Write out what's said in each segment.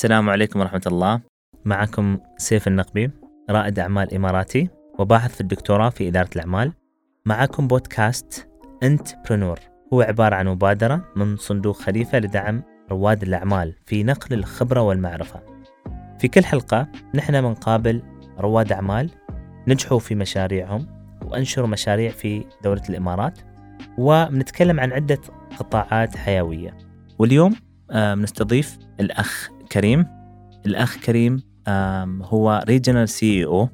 السلام عليكم ورحمة الله. معكم سيف النقبي رائد أعمال إماراتي وباحث في الدكتوراه في إدارة الأعمال. معكم بودكاست أنت برنور هو عبارة عن مبادرة من صندوق خليفة لدعم رواد الأعمال في نقل الخبرة والمعرفة. في كل حلقة نحن بنقابل رواد أعمال نجحوا في مشاريعهم وأنشروا مشاريع في دولة الإمارات وبنتكلم عن عدة قطاعات حيوية. واليوم بنستضيف الأخ كريم. الأخ كريم هو regional CEO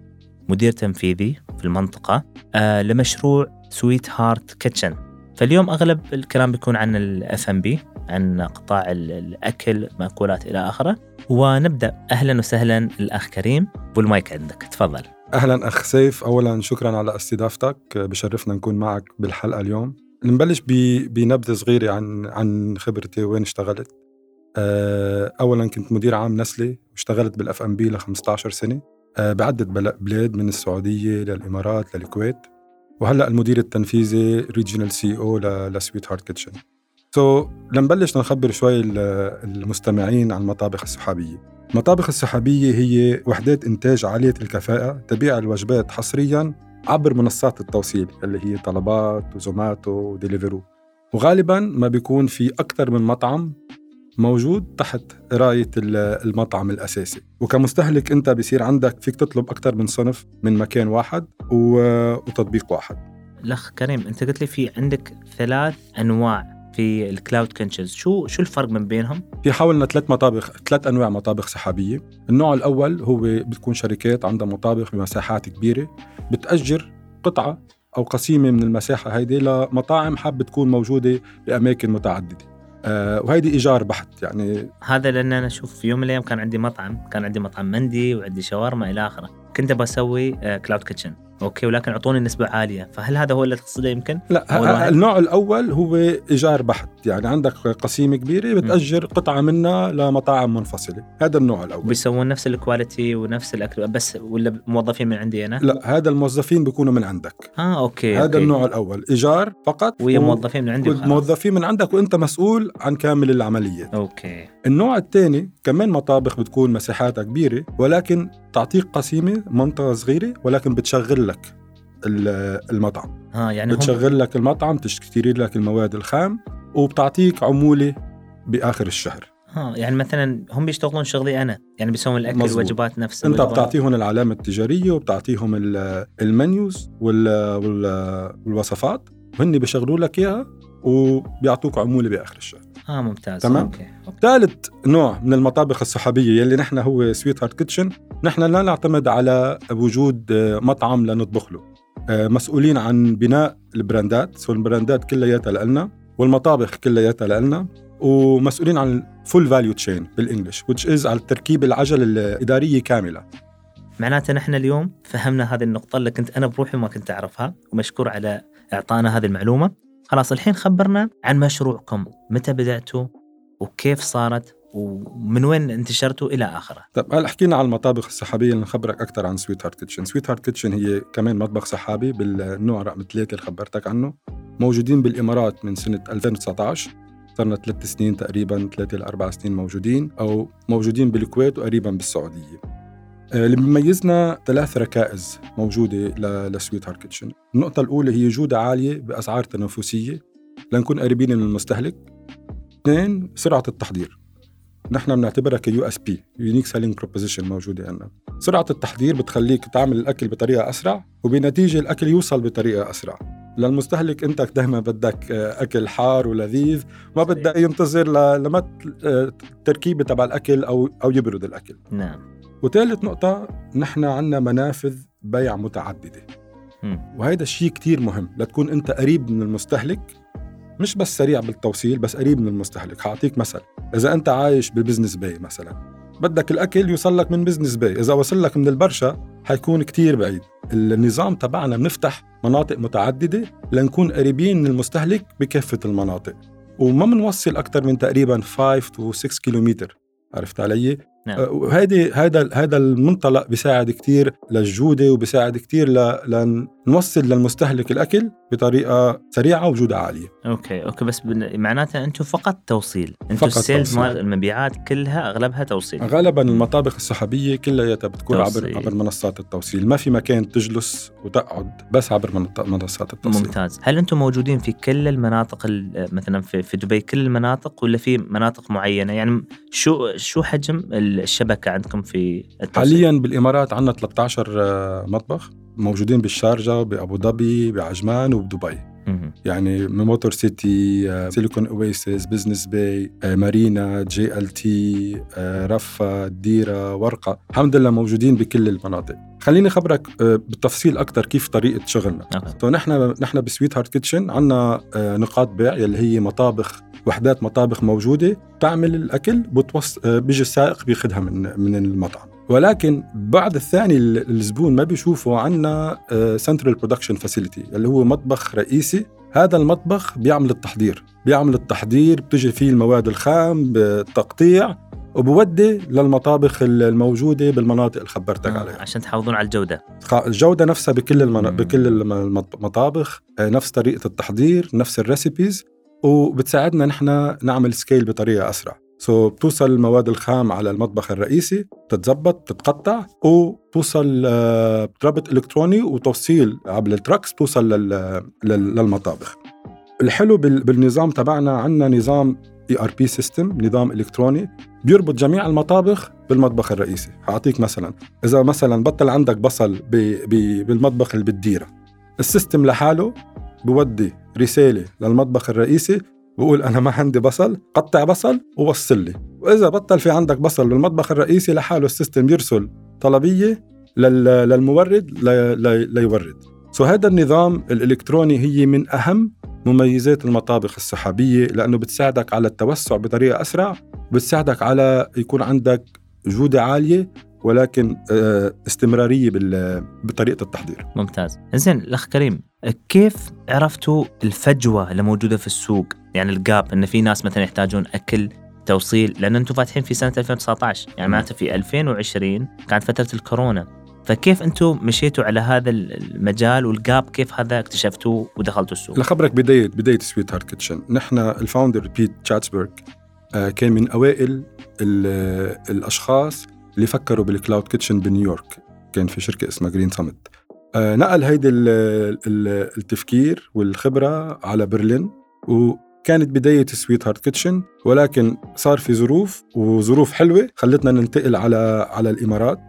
مدير تنفيذي في المنطقة آه، لمشروع Sweetheart Kitchen فاليوم أغلب الكلام بيكون عن الاف ام بي عن قطاع الأكل مأكولات إلى آخره. ونبدأ. أهلا وسهلا الأخ كريم. والمايك عندك. تفضل. أهلا أخ سيف. أولا شكرا على استضافتك. بشرفنا نكون معك بالحلقة اليوم. نبلش بنبذة صغيرة عن عن خبرتي. وين اشتغلت؟ اولا كنت مدير عام نسله واشتغلت بالأف أم بي ل 15 سنة. آه، بعدة بلاد من السعودية للإمارات للكويت. وهلأ المدير التنفيذي regional CEO ل Sweetheart Kitchen. so لنبلش نخبر شوي المستمعين عن المطابخ السحابية. المطابخ السحابية هي وحدات إنتاج عالية الكفاءة تبيع الوجبات حصريا عبر منصات التوصيل اللي هي طلبات وزوماتو وديليفرو. وغالبا ما بيكون في أكثر من مطعم موجود تحت راية المطعم الأساسي. وكمستهلك أنت بصير عندك فيك تطلب أكثر من صنف من مكان واحد وتطبيق واحد. الأخ كريم أنت قلت لي في عندك ثلاث أنواع في ال cloud kitchens. شو شو الفرق من بينهم؟ في حولنا ثلاث مطابخ ثلاث أنواع مطابخ سحابية. النوع الأول هو بتكون شركات عندها مطابخ بمساحات كبيرة بتأجر قطعة أو قسيمة من المساحة هيدي لمطاعم حابة تكون موجودة بأماكن متعددة. آه وهيدي إيجار بحت يعني هذا لأن أنا أشوف في يوم من الأيام كان عندي مطعم كان عندي مطعم مندي وعندي شاورما إلى آخره. كنت بسوي cloud kitchen okay ولكن أعطوني نسبة عالية. فهل هذا هو اللي تقصده يمكن؟ لا النوع الأول هو إيجار بحت يعني عندك قسيمة كبيرة بتأجر قطعة منها لمطاعم منفصلة. هذا النوع الأول. بيسوون نفس ال quality ونفس الأكل بس ولا موظفين من عندي أنا؟ لا هذا الموظفين بيكونوا من عندك. آه okay هذا okay. النوع الأول. إيجار فقط ويا و... موظفين من عندي. موظفين من عندك وأنت مسؤول عن كامل العملية. okay. النوع الثاني كمان مطابخ بتكون مساحاتها كبيرة ولكن تعطيك قسيمة منطقة صغيرة ولكن بتشغل لك المطعم. آه يعني بتشغل هم... لك المطعم تشتري لك المواد الخام وبتعطيك عمولة بآخر الشهر. ها يعني مثلا هم بيشتغلون شغلي أنا يعني بيسوون الأكل مزبوط. الوجبات نفسها أنت بتعطيهم العلامة التجارية وبتعطيهم ال menus والوصفات وهن بيشغلوا لك إياها وبيعطوك عمولة بآخر الشهر. آه ممتاز. تمام؟ okay. ثالث نوع من المطابخ السحابية يلي نحن هو سويت هارت كيتشن. نحن لا نعتمد على وجود مطعم لنطبخ له. آه، مسؤولين عن بناء البراندات so البراندات كلياتها لنا والمطابخ كلياتها لنا ومسؤولين عن full value chain بال English which is على تركيب العجل الإدارية كاملة. معناته نحن اليوم فهمنا هذه النقطة اللي كنت أنا بروحي ما كنت أعرفها ومشكور على إعطانا هذه المعلومة. خلاص الحين خبرنا عن مشروعكم. متى بدأتوا؟ وكيف صارت؟ ومن وين انتشرتوا؟ إلى آخره. طيب هلا حكينا عن المطابخ السحابية اللي نخبرك أكثر عن سويت هارت كيتشن، سويت هارت كيتشن هي كمان مطبخ سحابي بالنوع رقم ثلاثة اللي خبرتك عنه، موجودين بالإمارات من سنة 2019 صرنا ثلاث سنين تقريبا ثلاثة لأربع سنين موجودين أو موجودين بالكويت وقريبا بالسعودية. اللي بيميزنا ثلاث ركائز موجودة لسويت هارت كيتشن. النقطة الأولى هي جودة عالية بأسعار تنافسية لنكون قريبين من المستهلك. اثنين سرعة التحضير. نحن بنعتبرها USP unique selling proposition موجودة عندنا. سرعة التحضير بتخليك تعمل الأكل بطريقة أسرع وبنتيجة الأكل يوصل بطريقة أسرع. للمستهلك انت دائما بدك آه، اكل حار ولذيذ ما بدك ينتظر لما التركيبه تبع الأكل أو أو يبرد الأكل. نعم. وثالث نقطة نحن عندنا منافذ بيع متعددة. وهذا الشيء كتير مهم لتكون انت قريب من المستهلك مش بس سريع بالتوصيل بس قريب من المستهلك. حاعطيك مثل إذا أنت عايش ببزنس باي مثلا بدك الأكل يوصل لك من بزنس باي إذا وصل لك من البرشا حيكون كتير بعيد. النظام تبعنا بنفتح مناطق متعددة لنكون قريبين من المستهلك بكافة المناطق وما بنوصل أكثر من تقريبا 5 to 6 كيلومتر عرفت علي؟ نعم. آه، وهيدي هذا هذا المنطلق بيساعد كتير للجودة وبيساعد كتير ل- لنوصل للمستهلك الأكل بطريقة سريعة وجودة عالية. okay okay بس معناتها أنتم فقط توصيل. أنتم ال sales. مال المبيعات كلها أغلبها توصيل. غالبا المطابخ السحابيه كلياتها بتكون عبر توصيل. عبر منصات التوصيل. ما في مكان تجلس وتقعد بس عبر منصات التوصيل. ممتاز. هل أنتم موجودين في كل المناطق ال- مثلا في, في دبي كل المناطق ولا في مناطق معينة؟ يعني شو شو حجم الشبكة عندكم في التوصيل حاليا بالإمارات عندنا 13 آه، مطبخ موجودين بالشارجة بأبو ظبي بعجمان وبدبي. يعني موتور سيتي سيليكون اويسيس بزنس باي مارينا جي ال تي القرهود الديره ورقا الحمد لله موجودين بكل المناطق. خليني خبرك آه، بالتفصيل أكثر كيف طريقة شغلنا. تو نحن نحن بسويت هارت كيتشن عندنا نقاط بيع يلي هي مطابخ وحدات مطابخ موجودة بتعمل الأكل بتوص... آه، بيجي السائق بياخذها من من المطعم. ولكن بعد الثاني ال- الزبون ما بيشوفه عندنا central production facility اللي هو مطبخ رئيسي. هذا المطبخ بيعمل التحضير. بيعمل التحضير بتجي فيه المواد الخام بالتقطيع. وبودي للمطابخ الموجودة بالمناطق اللي خبرتك آه، عليها. عشان تحافظون على الجودة. الجودة نفسها بكل المنا... بكل الم- المطابخ آه، نفس طريقة التحضير نفس ال recipes وبتساعدنا نحن نعمل scale بطريقة أسرع. so so, بتوصل المواد الخام على المطبخ الرئيسي بتتزبط بتتقطع وبتوصل آه، بربط إلكتروني وتوصيل عبر ال trucks بتوصل لل... لل... للمطابخ. الحلو بال... بالنظام تبعنا عندنا نظام ERP system نظام إلكتروني بيربط جميع المطابخ بالمطبخ الرئيسي هعطيك مثلا إذا مثلا بطل عندك بصل ب... ب... بالمطبخ اللي بالديرة ال system لحاله بودي رسالة للمطبخ الرئيسي بقول أنا ما عندي بصل قطع بصل ووصل لي وإذا بطل في عندك بصل بالمطبخ الرئيسي لحاله ال system يرسل طلبية لل... للمورد. ليورد so هذا النظام الإلكتروني هي من أهم مميزات المطابخ السحابية لأنه بتساعدك على التوسع بطريقة أسرع بتساعدك على يكون عندك جودة عالية ولكن آه، استمرارية بال- بطريقة التحضير. ممتاز. زين الأخ كريم كيف عرفتوا الفجوة اللي موجودة في السوق؟ يعني الجاب إن في ناس مثلا يحتاجون أكل توصيل لأن أنتم فاتحين في سنة 2019 يعني معناته في 2020 كانت فترة الكورونا. فكيف أنتم مشيتوا على هذا المجال والجاب كيف هذا اكتشفتوه ودخلتوا السوق؟ لخبرك بدايه بداية Sweetheart Kitchen نحن ال founder بيتر شاتسبرغ آه، كان من أوائل ال- الأشخاص اللي فكروا بال cloud kitchen بنيويورك كان في شركة اسمها Green Summit نقل هيدي ال- ال- التفكير والخبرة على برلين وكانت بداية Sweetheart Kitchen ولكن صار في ظروف وظروف حلوة خلتنا ننتقل على على الإمارات.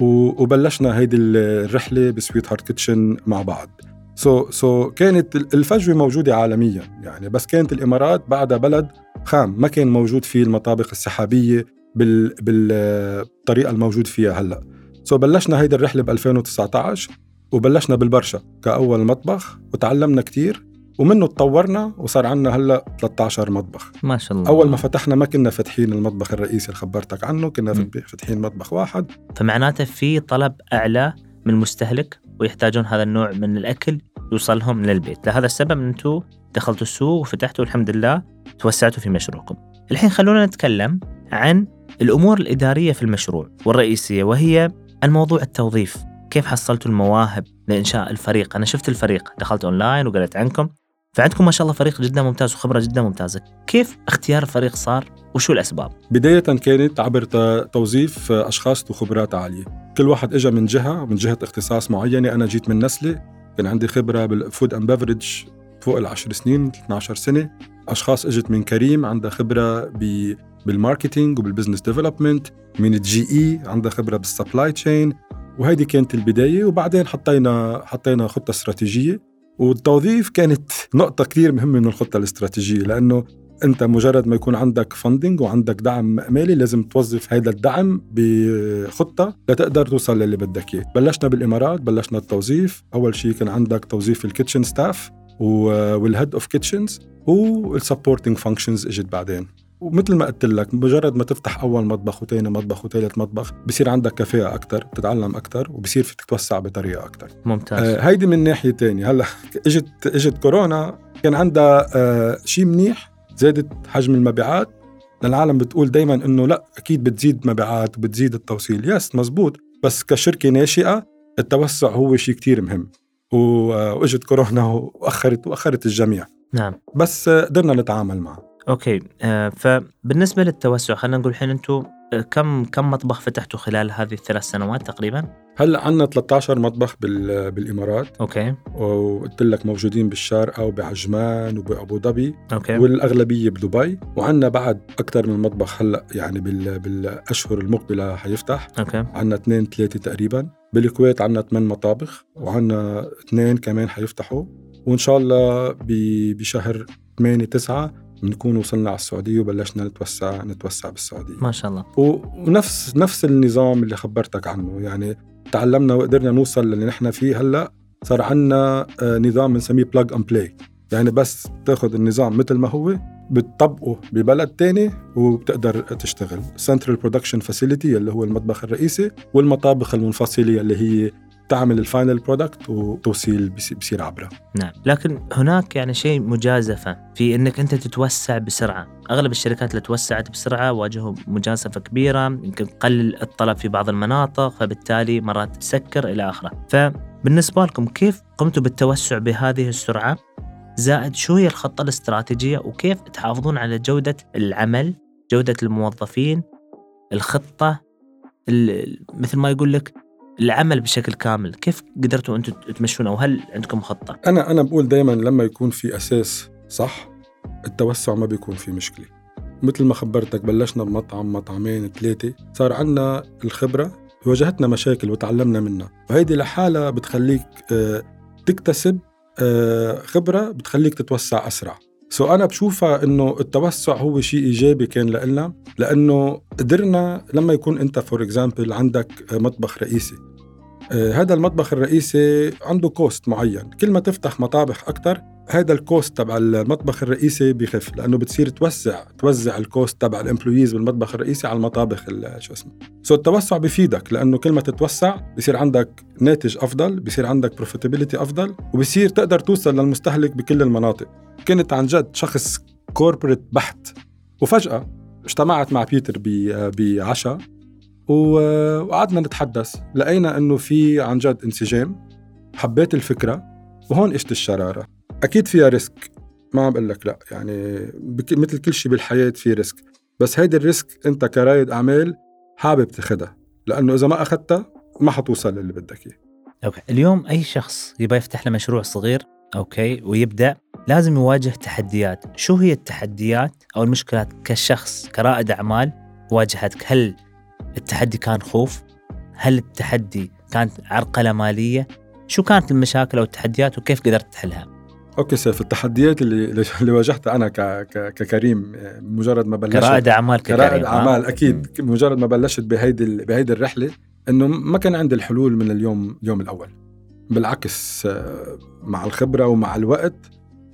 وبلشنا هيدي الرحلة ب Sweetheart Kitchen مع بعض. so, so كانت ال- الفجوة موجودة عالميا يعني بس كانت الإمارات بعدها بلد خام ما كان موجود فيه المطابخ السحابية بال بالطريقة الموجود فيها هلأ. so بلشنا هيدي الرحلة ب 2019 وبلشنا بالبرشا كأول مطبخ وتعلمنا كتير ومنه تطورنا وصار عندنا هلأ 13 مطبخ ما شاء الله أول ما فتحنا ما كنا فاتحين المطبخ الرئيسي اللي خبرتك عنه كنا. فاتحين مطبخ واحد فمعناته في طلب أعلى من المستهلك ويحتاجون هذا النوع من الأكل يوصلهم للبيت، لهذا السبب إن أنتم دخلتوا السوق وفتحتوا الحمد لله توسعتوا في مشروعكم. الحين خلونا نتكلم عن الأمور الإدارية في المشروع والرئيسية وهي الموضوع التوظيف، كيف حصلتوا المواهب لإنشاء الفريق؟ أنا شفت الفريق، دخلت أونلاين وقريت عنكم، فعندكم ما شاء الله فريق جدا ممتاز وخبرة جدا ممتازة، كيف اختيار الفريق صار وشو الأسباب؟ بداية كانت عبر توظيف أشخاص ذو خبرات عالية. كل واحد إجا من جهة من جهة اختصاص معينة. أنا جيت من نستله كان عندي خبرة بال food and beverage فوق العشر سنين 12 سنة. أشخاص إجت من كريم عندها خبرة ب بال marketing وبال business development من الجي اي عندها خبرة بال supply chain وهيدي كانت البداية. وبعدين حطينا حطينا خطة استراتيجية. والتوظيف كانت نقطة كثير مهمة من الخطة الاستراتيجية لأنه أنت مجرد ما يكون عندك funding وعندك دعم مالي لازم توظف هذا الدعم بخطة لتقدر توصل للي بدك إياه. بلشنا بالإمارات بلشنا التوظيف. أول شيء كان عندك توظيف ال kitchen staff وال head of kitchens وال supporting functions إجت بعدين. ومثل ما قلت لك مجرد ما تفتح أول مطبخ وثاني مطبخ وثالث مطبخ بصير عندك كفاءه أكثر بتتعلم أكثر وبصير فيك تتوسع بطريقة أكثر ممتاز. آه هيدي من ناحية تانية. هلأ إجت إجت كورونا كان عندها آه شيء منيح زادت حجم المبيعات. العالم بتقول دايما إنه لأ أكيد بتزيد مبيعات وبتزيد التوصيل. yes مزبوط. بس كشركة ناشئة التوسع هو شيء كتير مهم. وإجت كورونا وأخرت وأخرت الجميع. نعم. بس قدرنا نتعامل معه. okay آه فبالنسبة للتوسع خلينا نقول الحين أنتم كم كم مطبخ فتحتوا خلال هذه الثلاث سنوات تقريبا؟ هلأ عندنا 13 مطبخ بالإمارات. okay. وقلت لك موجودين بالشارقة وبعجمان وبأبو ظبي. okay. والأغلبية بدبي. وعندنا بعد أكثر من مطبخ هلأ يعني بال... بالأشهر المقبلة حيفتح. okay. عندنا اثنين ثلاثة تقريبا. بالكويت عندنا ثمان مطابخ. وعندنا اثنين كمان حيفتحوا. وإن شاء الله. بشهر 8 9 بنكون وصلنا على السعودية وبلشنا نتوسع نتوسع بالسعودية. ما شاء الله. ونفس نفس النظام اللي خبرتك عنه. يعني تعلمنا وقدرنا نوصل للي نحن فيه هلأ صار عندنا آه، نظام بنسميه plug and play يعني بس تاخذ النظام مثل ما هو بتطبقه ببلد تاني وبتقدر تشتغل. central production facility اللي هو المطبخ الرئيسي والمطابخ المنفصلة اللي هي تعمل ال final product وتوصيل بصير عبره. نعم. لكن هناك يعني شيء مجازفة في إنك أنت تتوسع بسرعة. أغلب الشركات اللي توسعت بسرعة واجهوا مجازفة كبيرة يمكن قلل الطلب في بعض المناطق فبالتالي مرات تسكر إلى آخره. فبالنسبة لكم كيف قمتوا بالتوسع بهذه السرعة؟ زائد شو هي الخطة الاستراتيجية؟ وكيف تحافظون على جودة العمل جودة الموظفين الخطة مثل ما يقول لك العمل بشكل كامل كيف قدرتوا أنتم تمشون أو هل عندكم خطة؟ أنا أنا بقول دائما لما يكون في أساس صح التوسع ما بيكون في مشكلة. مثل ما خبرتك بلشنا بمطعم مطعمين ثلاثة صار عندنا الخبرة واجهتنا مشاكل وتعلمنا منها. وهيدي لحالها بتخليك آه، تكتسب آه، خبرة بتخليك تتوسع أسرع. so أنا بشوفها إنه التوسع هو شيء إيجابي كان لنا لأنه قدرنا لما يكون أنت for example عندك مطبخ رئيسي هذا المطبخ الرئيسي عنده cost معين. كل ما تفتح مطابخ أكثر هذا ال cost تبع المطبخ الرئيسي بخف لأنه بتصير توسع توزع ال cost تبع ال employees بالمطبخ الرئيسي على المطابخ شو اسمه. so التوسع بفيدك لأنه كل ما تتوسع بصير عندك ناتج أفضل بصير عندك profitability أفضل وبصير تقدر توصل للمستهلك بكل المناطق. كنت عن جد شخص corporate بحت وفجأة اجتمعت مع بيتر بعشاء. وقعدنا نتحدث. لقينا إنه في عن جد انسجام. حبيت الفكرة. وهون اجت الشرارة. أكيد فيها risk. ما عم بقول لك لا. يعني مثل كل شيء بالحياة في risk. بس هيدي ال risk أنت كرائد أعمال حابب تاخذها لأنه إذا ما اخذتها ما حتوصل للي بدك إياه. okay. اليوم أي شخص يبغى يفتح له مشروع صغير okay ويبدأ لازم يواجه تحديات. شو هي التحديات أو المشكلات كشخص كرائد أعمال واجهتك؟ هل التحدي كان خوف؟ هل التحدي كانت عرقلة مالية؟ شو كانت المشاكل أو التحديات وكيف قدرت تحلها؟ okay سيف التحديات اللي اللي واجهتها أنا ك... ك... ككريم مجرد ما بلشت كرائد أعمال ككريم كرائد أعمال أكيد. مجرد ما بلشت بهيدي بهيدي الرحلة إنه ما كان عندي الحلول من اليوم اليوم الأول. بالعكس آه، مع الخبرة ومع الوقت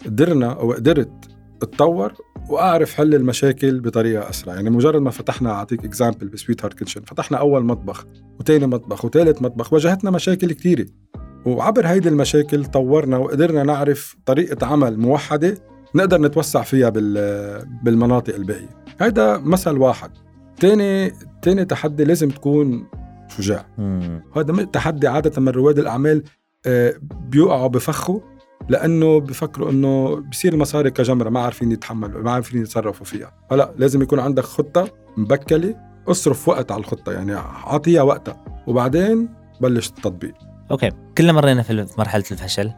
قدرنا أو قدرت اتطور وأعرف حل المشاكل بطريقة أسرع. يعني مجرد ما فتحنا أعطيك example ب Sweetheart Kitchen فتحنا أول مطبخ وثاني مطبخ وثالث مطبخ واجهتنا مشاكل كثيره وعبر هيدي المشاكل طورنا وقدرنا نعرف طريقة عمل موحدة نقدر نتوسع فيها بالمناطق الباقية. هيدا مثل واحد. تاني تاني تحدي لازم تكون شجاع. هذا تحدي عادة من رواد الأعمال آه، بيوقعوا بفخوا لأنه بفكروا إنه بصير المصاري كجمرة ما عارفين يتحملوا ما عارفين يتصرفوا فيها. هلا لازم يكون عندك خطة مبكلة اصرف وقت على الخطة يعني أعطيها وقتها وبعدين بلش التطبيق. okay. كلنا مرينا في مرحلة الفشل.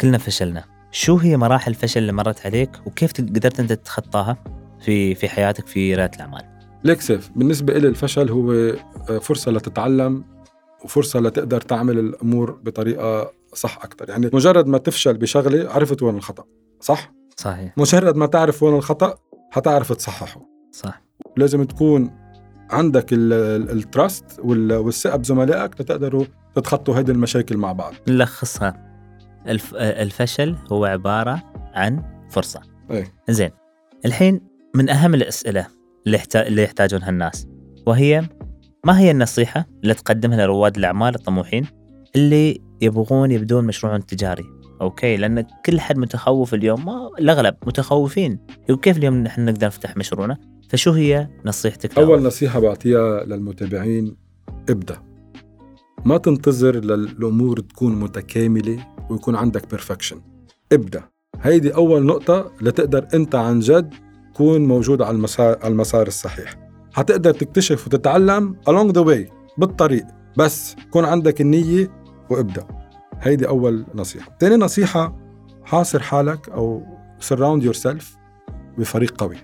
كلنا فشلنا. شو هي مراحل الفشل اللي مرت عليك وكيف قدرت أنت تتخطاها في في حياتك في رياده الأعمال؟ ليك سيف بالنسبة لي الفشل هو آه، فرصة لتتعلم وفرصة لتقدر تعمل الأمور بطريقة صح أكثر. يعني مجرد ما تفشل بشغلة عرفت وين الخطأ صح؟ صحيح. مجرد ما تعرف وين الخطأ حتعرف تصححه. صح. لازم تكون عندك ال trust والثقة بزملائك لتقدروا تتخطوا هذه المشاكل مع بعض. نلخصها. الف... الفشل هو عبارة عن فرصة. إيه. زين. الحين من أهم الأسئلة اللي. اللي يحتاجونها الناس وهي ما هي النصيحة اللي تقدمها لرواد الأعمال الطموحين؟ اللي يبغون يبدون مشروع تجاري. okay؟ لأن كل حد متخوف اليوم. ما الأغلب متخوفين. كيف اليوم نحن نقدر نفتح مشروعنا؟ فشو هي نصيحتك أول نصيحة بعطيها للمتابعين ابدأ. ما تنتظر للأمور تكون متكاملة ويكون عندك بيرفكشن ابدأ. هيدي أول نقطة لتقدر أنت عن جد تكون موجود على المسار على المسار الصحيح. حتقدر تكتشف وتتعلم along the way بالطريق. بس كون عندك النية وابدأ. هيدي أول نصيحة. تاني نصيحة حاصر حالك أو surround yourself بفريق قوي.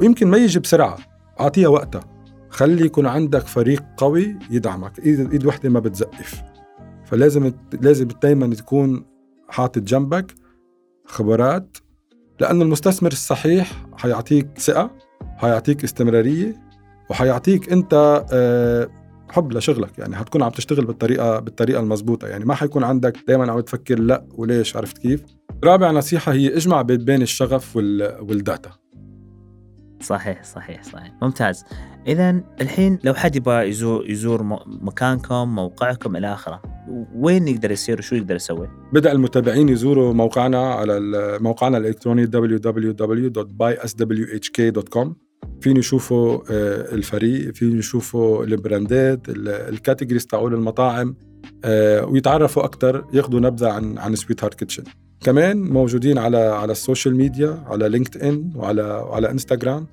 ويمكن ما يجي بسرعة. أعطيها وقتها. خلي يكون عندك فريق قوي يدعمك. إيد إيد وحدة ما بتزقف. فلازم لازم دائما تكون حاطط جنبك خبرات. لأن المستثمر الصحيح حيعطيك ثقة حيعطيك استمرارية وحيعطيك أنت آه، حب لشغلك يعني حتكون عم تشتغل بالطريقة بالطريقة المضبوطة يعني ما حيكون عندك دائما عم تفكر لا وليش عرفت كيف؟ رابع نصيحة هي اجمع بين الشغف وال data صحيح صحيح صحيح. ممتاز. اذا الحين لو حد يبغى يزور يزور مكانكم موقعكم إلى آخره وين يقدر يصير وشو يقدر يسوي؟ بدأ المتابعين يزوروا موقعنا على موقعنا الإلكتروني www.byswhk.com فين يشوفوا آه، الفريق فين يشوفوا البراندات ال categories تاعول المطاعم آه، ويتعرفوا أكثر ياخذوا نبذة عن عن Sweetheart Kitchen كمان موجودين على على ال social media على LinkedIn وعلى على انستغرام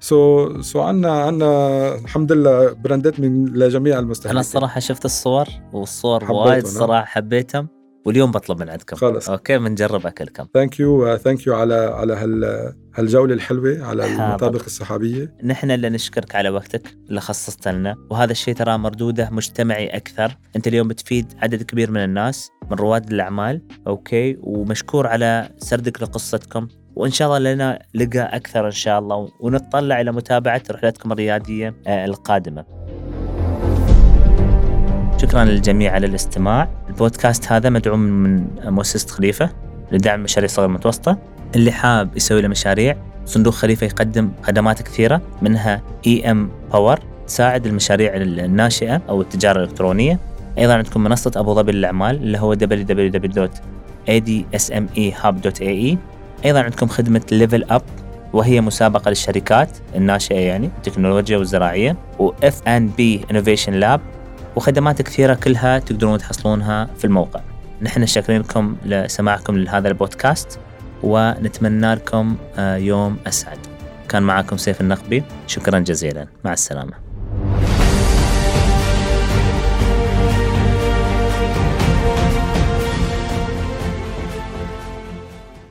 so so عندنا عندنا الحمد لله براندات من لجميع المستهلكين أنا الصراحة شفت الصور والصور وايد الصراحه حبيتهم. واليوم بطلب من عندكم. خلص. okay بنجرب اكلكم thank you thank you على على هال هالجولة الحلوة على المطابخ السحابيه نحن اللي نشكرك على وقتك اللي خصصت لنا وهذا الشيء ترى مردوده مجتمعي أكثر. أنت اليوم بتفيد عدد كبير من الناس من رواد الأعمال. أوكي ومشكور على سردك لقصتكم. وإن شاء الله لنا لقى أكثر إن شاء الله ونتطلع إلى متابعة رحلتكم الريادية آه، القادمة. شكرا للجميع على الاستماع، البودكاست هذا مدعوم من مؤسسة خليفة لدعم مشاريع صغيره المتوسطه، اللي حاب يسوي له مشاريع صندوق خليفة يقدم خدمات كثيرة منها Empower تساعد المشاريع الناشئة أو التجارة الإلكترونية. أيضا عندكم منصة أبو ظبي للأعمال اللي هو www.adsmehub.ae أيضا عندكم خدمة Level Up وهي مسابقة للشركات الناشئة يعني التكنولوجيا والزراعية و F&B Innovation Lab وخدمات كثيرة كلها تقدرون تحصلونها في الموقع. نحن شاكرين لكم لسماعكم لهذا البودكاست ونتمنى لكم آه، يوم أسعد. كان معكم سيف النقبي شكرا جزيلا مع السلامة.